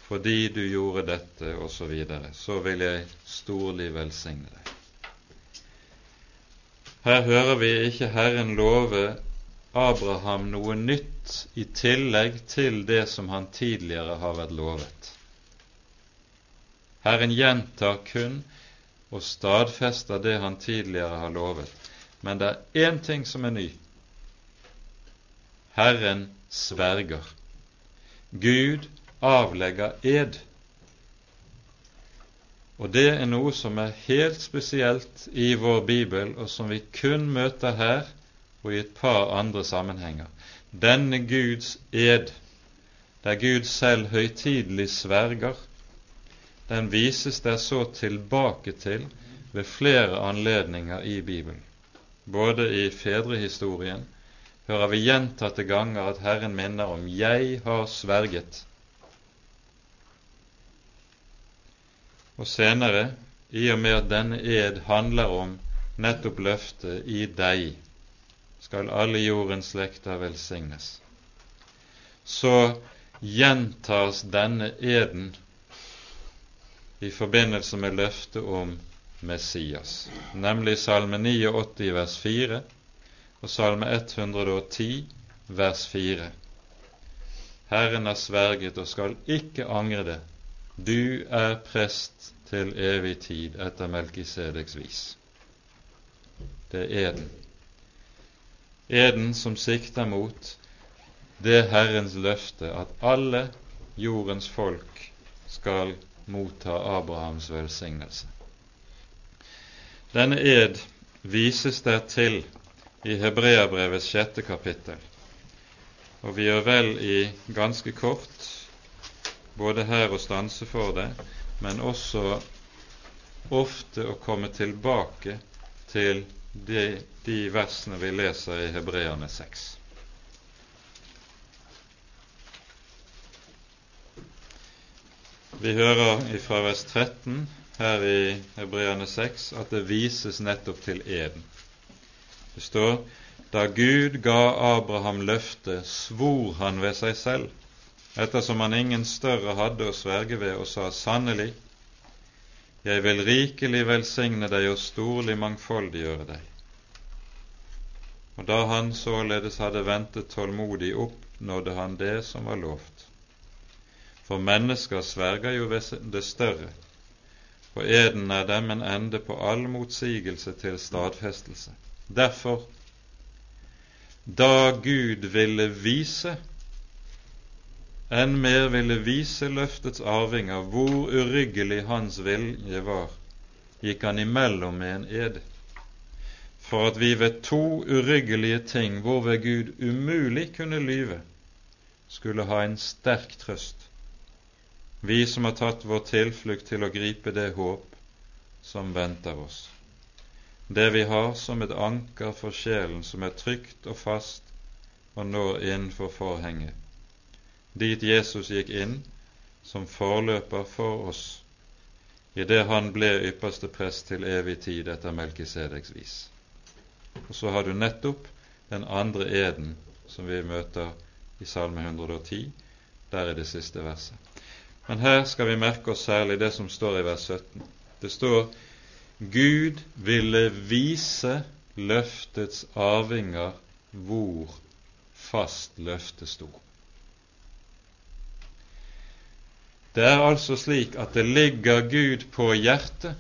fordi du gjorde dette, osv., så, så vil jeg storlig velsigne deg. Her hører vi ikke Herren love Abraham noe nytt i tillegg til det som han tidligere har vært lovet. Herren gjentar kun og stadfester det han tidligere har lovet. Men det er én ting som er ny. Herren sverger. Gud avlegger ed. Og det er noe som er helt spesielt i vår bibel, og som vi kun møter her og i et par andre sammenhenger. Denne Guds ed, der Gud selv høytidelig sverger, den vises der så tilbake til ved flere anledninger i Bibelen. Både i fedrehistorien hører vi gjentatte ganger at Herren minner om 'Jeg har sverget'. Og senere, i og med at denne ed handler om nettopp løftet 'I deg skal alle jordens slekter velsignes', så gjentas denne eden i forbindelse med løftet om Messias, nemlig Salme 89 vers 4 og Salme 110 vers 4. Herren har sverget og skal ikke angre det. Du er prest til evig tid etter Melkisedeks vis. Det er eden. Eden som sikter mot det Herrens løfte at alle jordens folk skal motta Abrahams velsignelse. Denne ed vises der til i Hebreabrevets sjette kapittel, og vi gjør vel i ganske kort både her å stanse for det, men også ofte å komme tilbake til de, de versene vi leser i Hebreane 6. Vi hører fra vers 13 her i Hebreane 6 at det vises nettopp til eden. Det står da Gud ga Abraham løftet, svor han ved seg selv, ettersom han ingen større hadde å sverge ved, og sa sannelig, jeg vil rikelig velsigne deg og storlig mangfoldiggjøre deg. Og da han således hadde ventet tålmodig, oppnådde han det som var lovt. For mennesker sverger jo det større, og eden er dem en ende på all motsigelse til stadfestelse. Derfor, da Gud ville vise, enn mer ville vise løftets arvinger hvor uryggelig hans vilje var, gikk han imellom med en ed, for at vi ved to uryggelige ting hvorved Gud umulig kunne lyve, skulle ha en sterk trøst vi som har tatt vår tilflukt til å gripe det håp som venter oss. Det vi har som et anker for sjelen som er trygt og fast og når innenfor forhenget. Dit Jesus gikk inn som forløper for oss idet han ble ypperste prest til evig tid etter Melkisedeks vis. Og så har du nettopp den andre eden som vi møter i Salme 110, der er det siste verset. Men her skal vi merke oss særlig det som står i vers 17. Det står Gud ville vise løftets arvinger hvor fast løftet sto. Det er altså slik at det ligger Gud på hjertet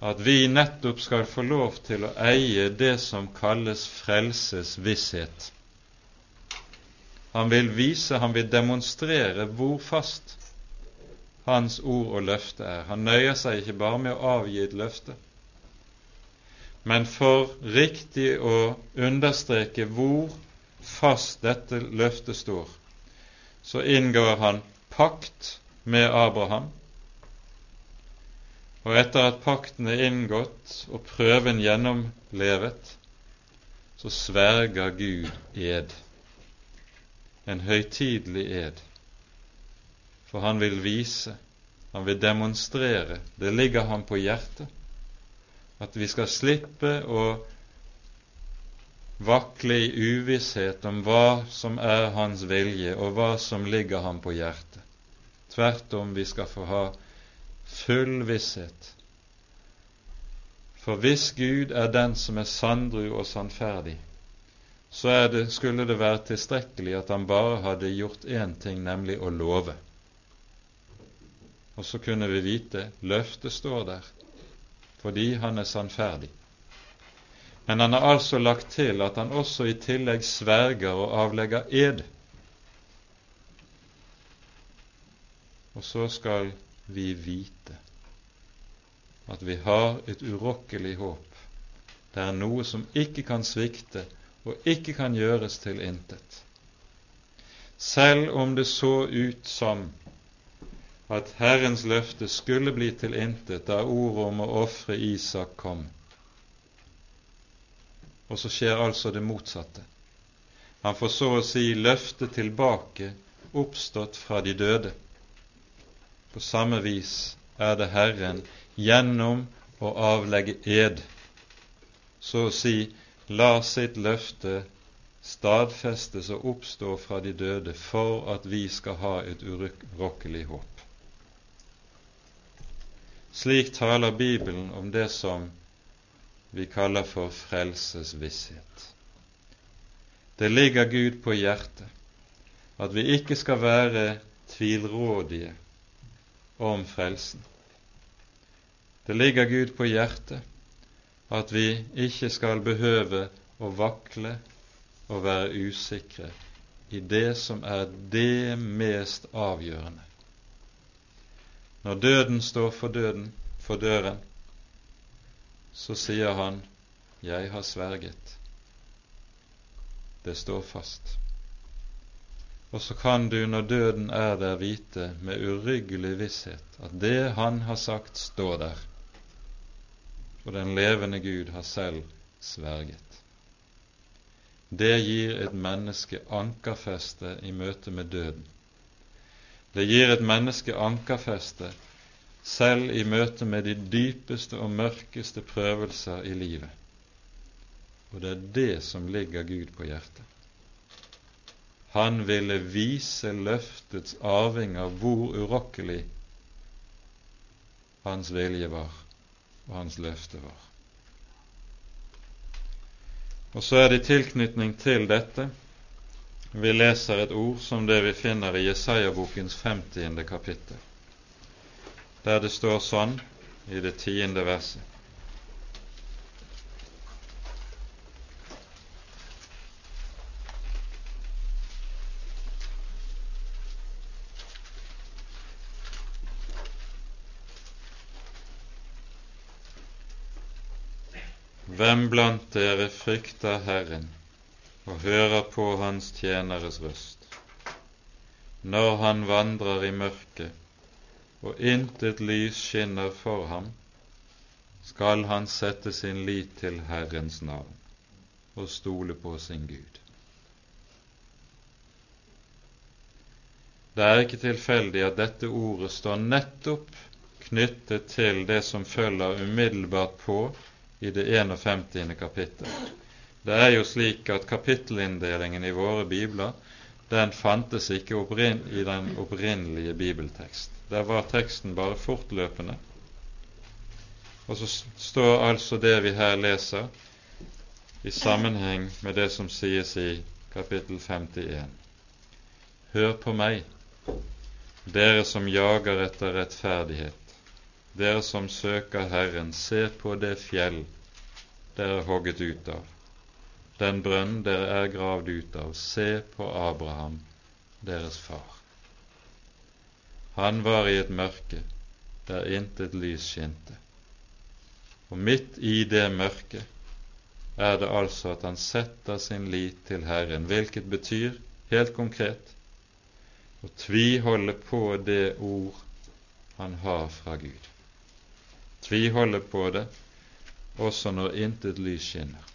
at vi nettopp skal få lov til å eie det som kalles frelses visshet. Han vil vise, han vil demonstrere hvor fast hans ord og løfte er. Han nøyer seg ikke bare med å avgi et løfte, men for riktig å understreke hvor fast dette løftet står, så inngår han pakt med Abraham. Og etter at pakten er inngått og prøven gjennomlevet, så sverger Gud ed en høytidelig ed, for han vil vise, han vil demonstrere, det ligger ham på hjertet, at vi skal slippe å vakle i uvisshet om hva som er hans vilje, og hva som ligger ham på hjertet. Tvert om, vi skal få ha full visshet. For hvis Gud er den som er sandru og sannferdig, så det, skulle det være tilstrekkelig at han bare hadde gjort én ting, nemlig å love. Og så kunne vi vite løftet står der, fordi han er sannferdig. Men han har altså lagt til at han også i tillegg sverger og avlegger ed. Og så skal vi vite at vi har et urokkelig håp. Det er noe som ikke kan svikte og ikke kan gjøres til intet. Selv om det så ut som at Herrens løfte skulle bli til intet da ordet om å ofre Isak kom. Og så skjer altså det motsatte. Han får så å si løftet tilbake, oppstått fra de døde. På samme vis er det Herren gjennom å avlegge ed, så å si la sitt løfte stadfestes og oppstå fra de døde for at vi skal ha et urokkelig håp. Slik taler Bibelen om det som vi kaller for frelsesvisshet. Det ligger Gud på hjertet at vi ikke skal være tvilrådige om frelsen. Det ligger Gud på hjertet at vi ikke skal behøve å vakle og være usikre i det som er det mest avgjørende. Når døden står for, døden, for døren, så sier han 'Jeg har sverget'. Det står fast. Og så kan du, når døden er der, vite med uryggelig visshet at det han har sagt, står der for den levende Gud har selv sverget. Det gir et menneske ankerfeste i møte med døden. Det gir et menneske ankerfeste selv i møte med de dypeste og mørkeste prøvelser i livet. Og det er det som ligger Gud på hjertet. Han ville vise løftets arvinger hvor urokkelig hans vilje var og hans løfte var. Og så er det i tilknytning til dette vi leser et ord som det vi finner i Jesaja-bokens 50. kapittel, der det står sånn i det tiende verset. Hvem blant dere frykter Herren og hører på Hans tjeneres røst, når han vandrer i mørket og intet lys skinner for ham, skal han sette sin lit til Herrens navn og stole på sin Gud. Det er ikke tilfeldig at dette ordet står nettopp knyttet til det som følger umiddelbart på i det 51. kapittel. Det er jo slik at kapittelinndelingen i våre bibler den fantes ikke i den opprinnelige bibeltekst. Der var teksten bare fortløpende. Og så står altså det vi her leser, i sammenheng med det som sies i kapittel 51. Hør på meg, dere som jager etter rettferdighet, dere som søker Herren, se på det fjell dere er hogget ut av, den brønn dere er gravd ut av, se på Abraham, deres far. Han var i et mørke der intet lys skinte. Og midt i det mørket er det altså at han setter sin lit til Herren, hvilket betyr helt konkret å tviholde på det ord han har fra Gud tviholde på det også når intet lys skinner.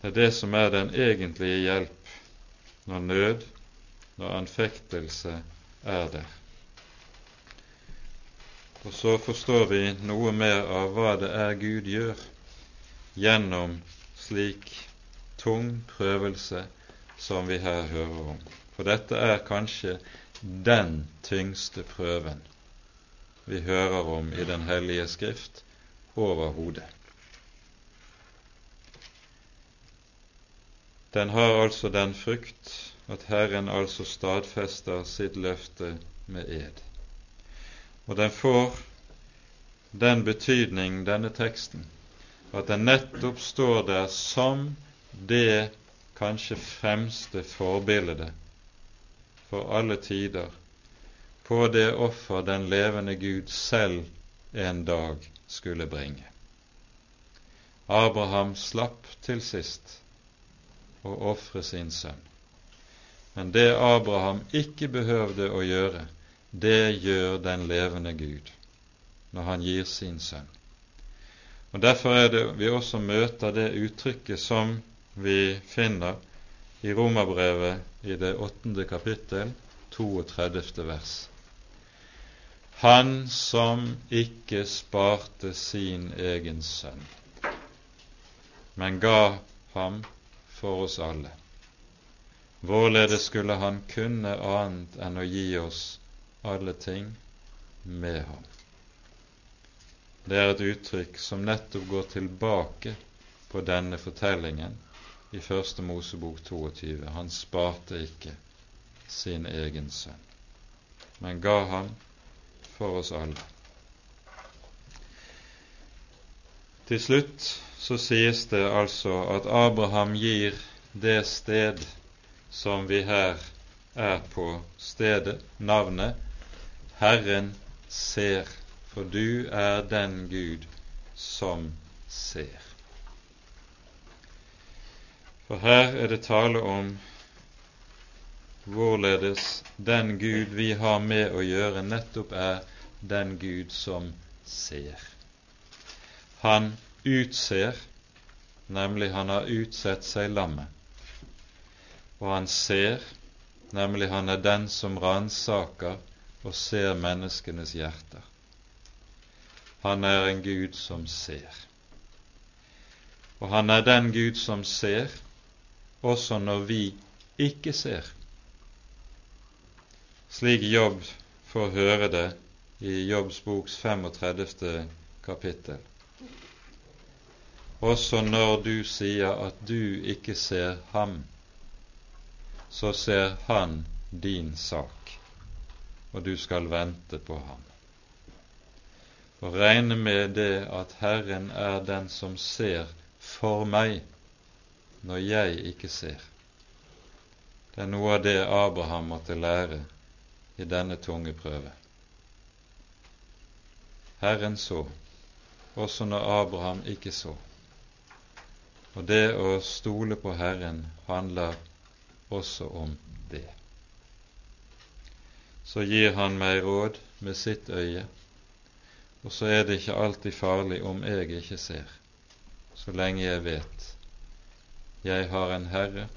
Det er det som er den egentlige hjelp når nød, når anfektelse er der. Og så forstår vi noe mer av hva det er Gud gjør gjennom slik tung prøvelse som vi her hører om. For dette er kanskje den tyngste prøven vi hører om i Den hellige skrift, overhodet. Den har altså den frukt at Herren altså stadfester sitt løfte med ed. Og den får den betydning, denne teksten, at den nettopp står der som det kanskje fremste forbildet for alle tider på det offer den levende Gud selv en dag skulle bringe. Abraham slapp til sist å ofre sin sønn. Men det Abraham ikke behøvde å gjøre, det gjør den levende Gud når han gir sin sønn. Og Derfor er det vi også møter det uttrykket som vi finner i Romerbrevet i det åttende kapittel, 32. vers. Han som ikke sparte sin egen sønn, men ga ham for oss alle. Hvorledes skulle han kunne annet enn å gi oss alle ting med ham? Det er et uttrykk som nettopp går tilbake på denne fortellingen i Første Mosebok 22. Han sparte ikke sin egen sønn, men ga ham for oss alle. Til slutt så sies det altså at Abraham gir det sted som vi her er på stedet, navnet Herren ser for du er den Gud som ser. For her er det tale om hvorledes den Gud vi har med å gjøre, nettopp er den Gud som ser. Han utser, nemlig han har utsett seg lammet. Og han ser, nemlig han er den som ransaker og ser menneskenes hjerter. Han er en Gud som ser. Og han er den Gud som ser også når vi ikke ser. Slik Jobb får høre det i Jobbs boks 35. kapittel. Også når du sier at du ikke ser ham, så ser han din sak, og du skal vente på ham og regne med det at Herren er den som ser for meg når jeg ikke ser. Det er noe av det Abraham måtte lære i denne tunge prøve. Herren så, også når Abraham ikke så. Og det å stole på Herren handler også om det. Så gir han meg råd med sitt øye og så er det ikke alltid farlig om jeg ikke ser, så lenge jeg vet jeg har en Herre,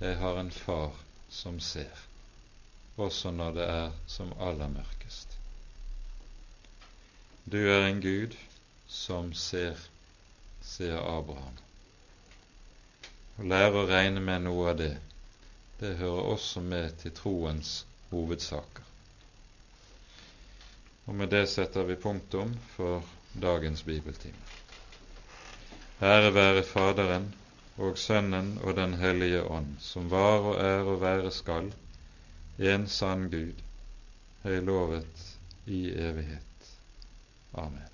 jeg har en Far som ser, også når det er som aller mørkest. Du er en Gud som ser, sier Abraham. Å lære å regne med noe av det, det hører også med til troens hovedsaker. Og med det setter vi punktum for dagens bibeltime. Ære være Faderen og Sønnen og Den hellige ånd, som var og er og være skal, en sann Gud, høylovet i evighet. Amen.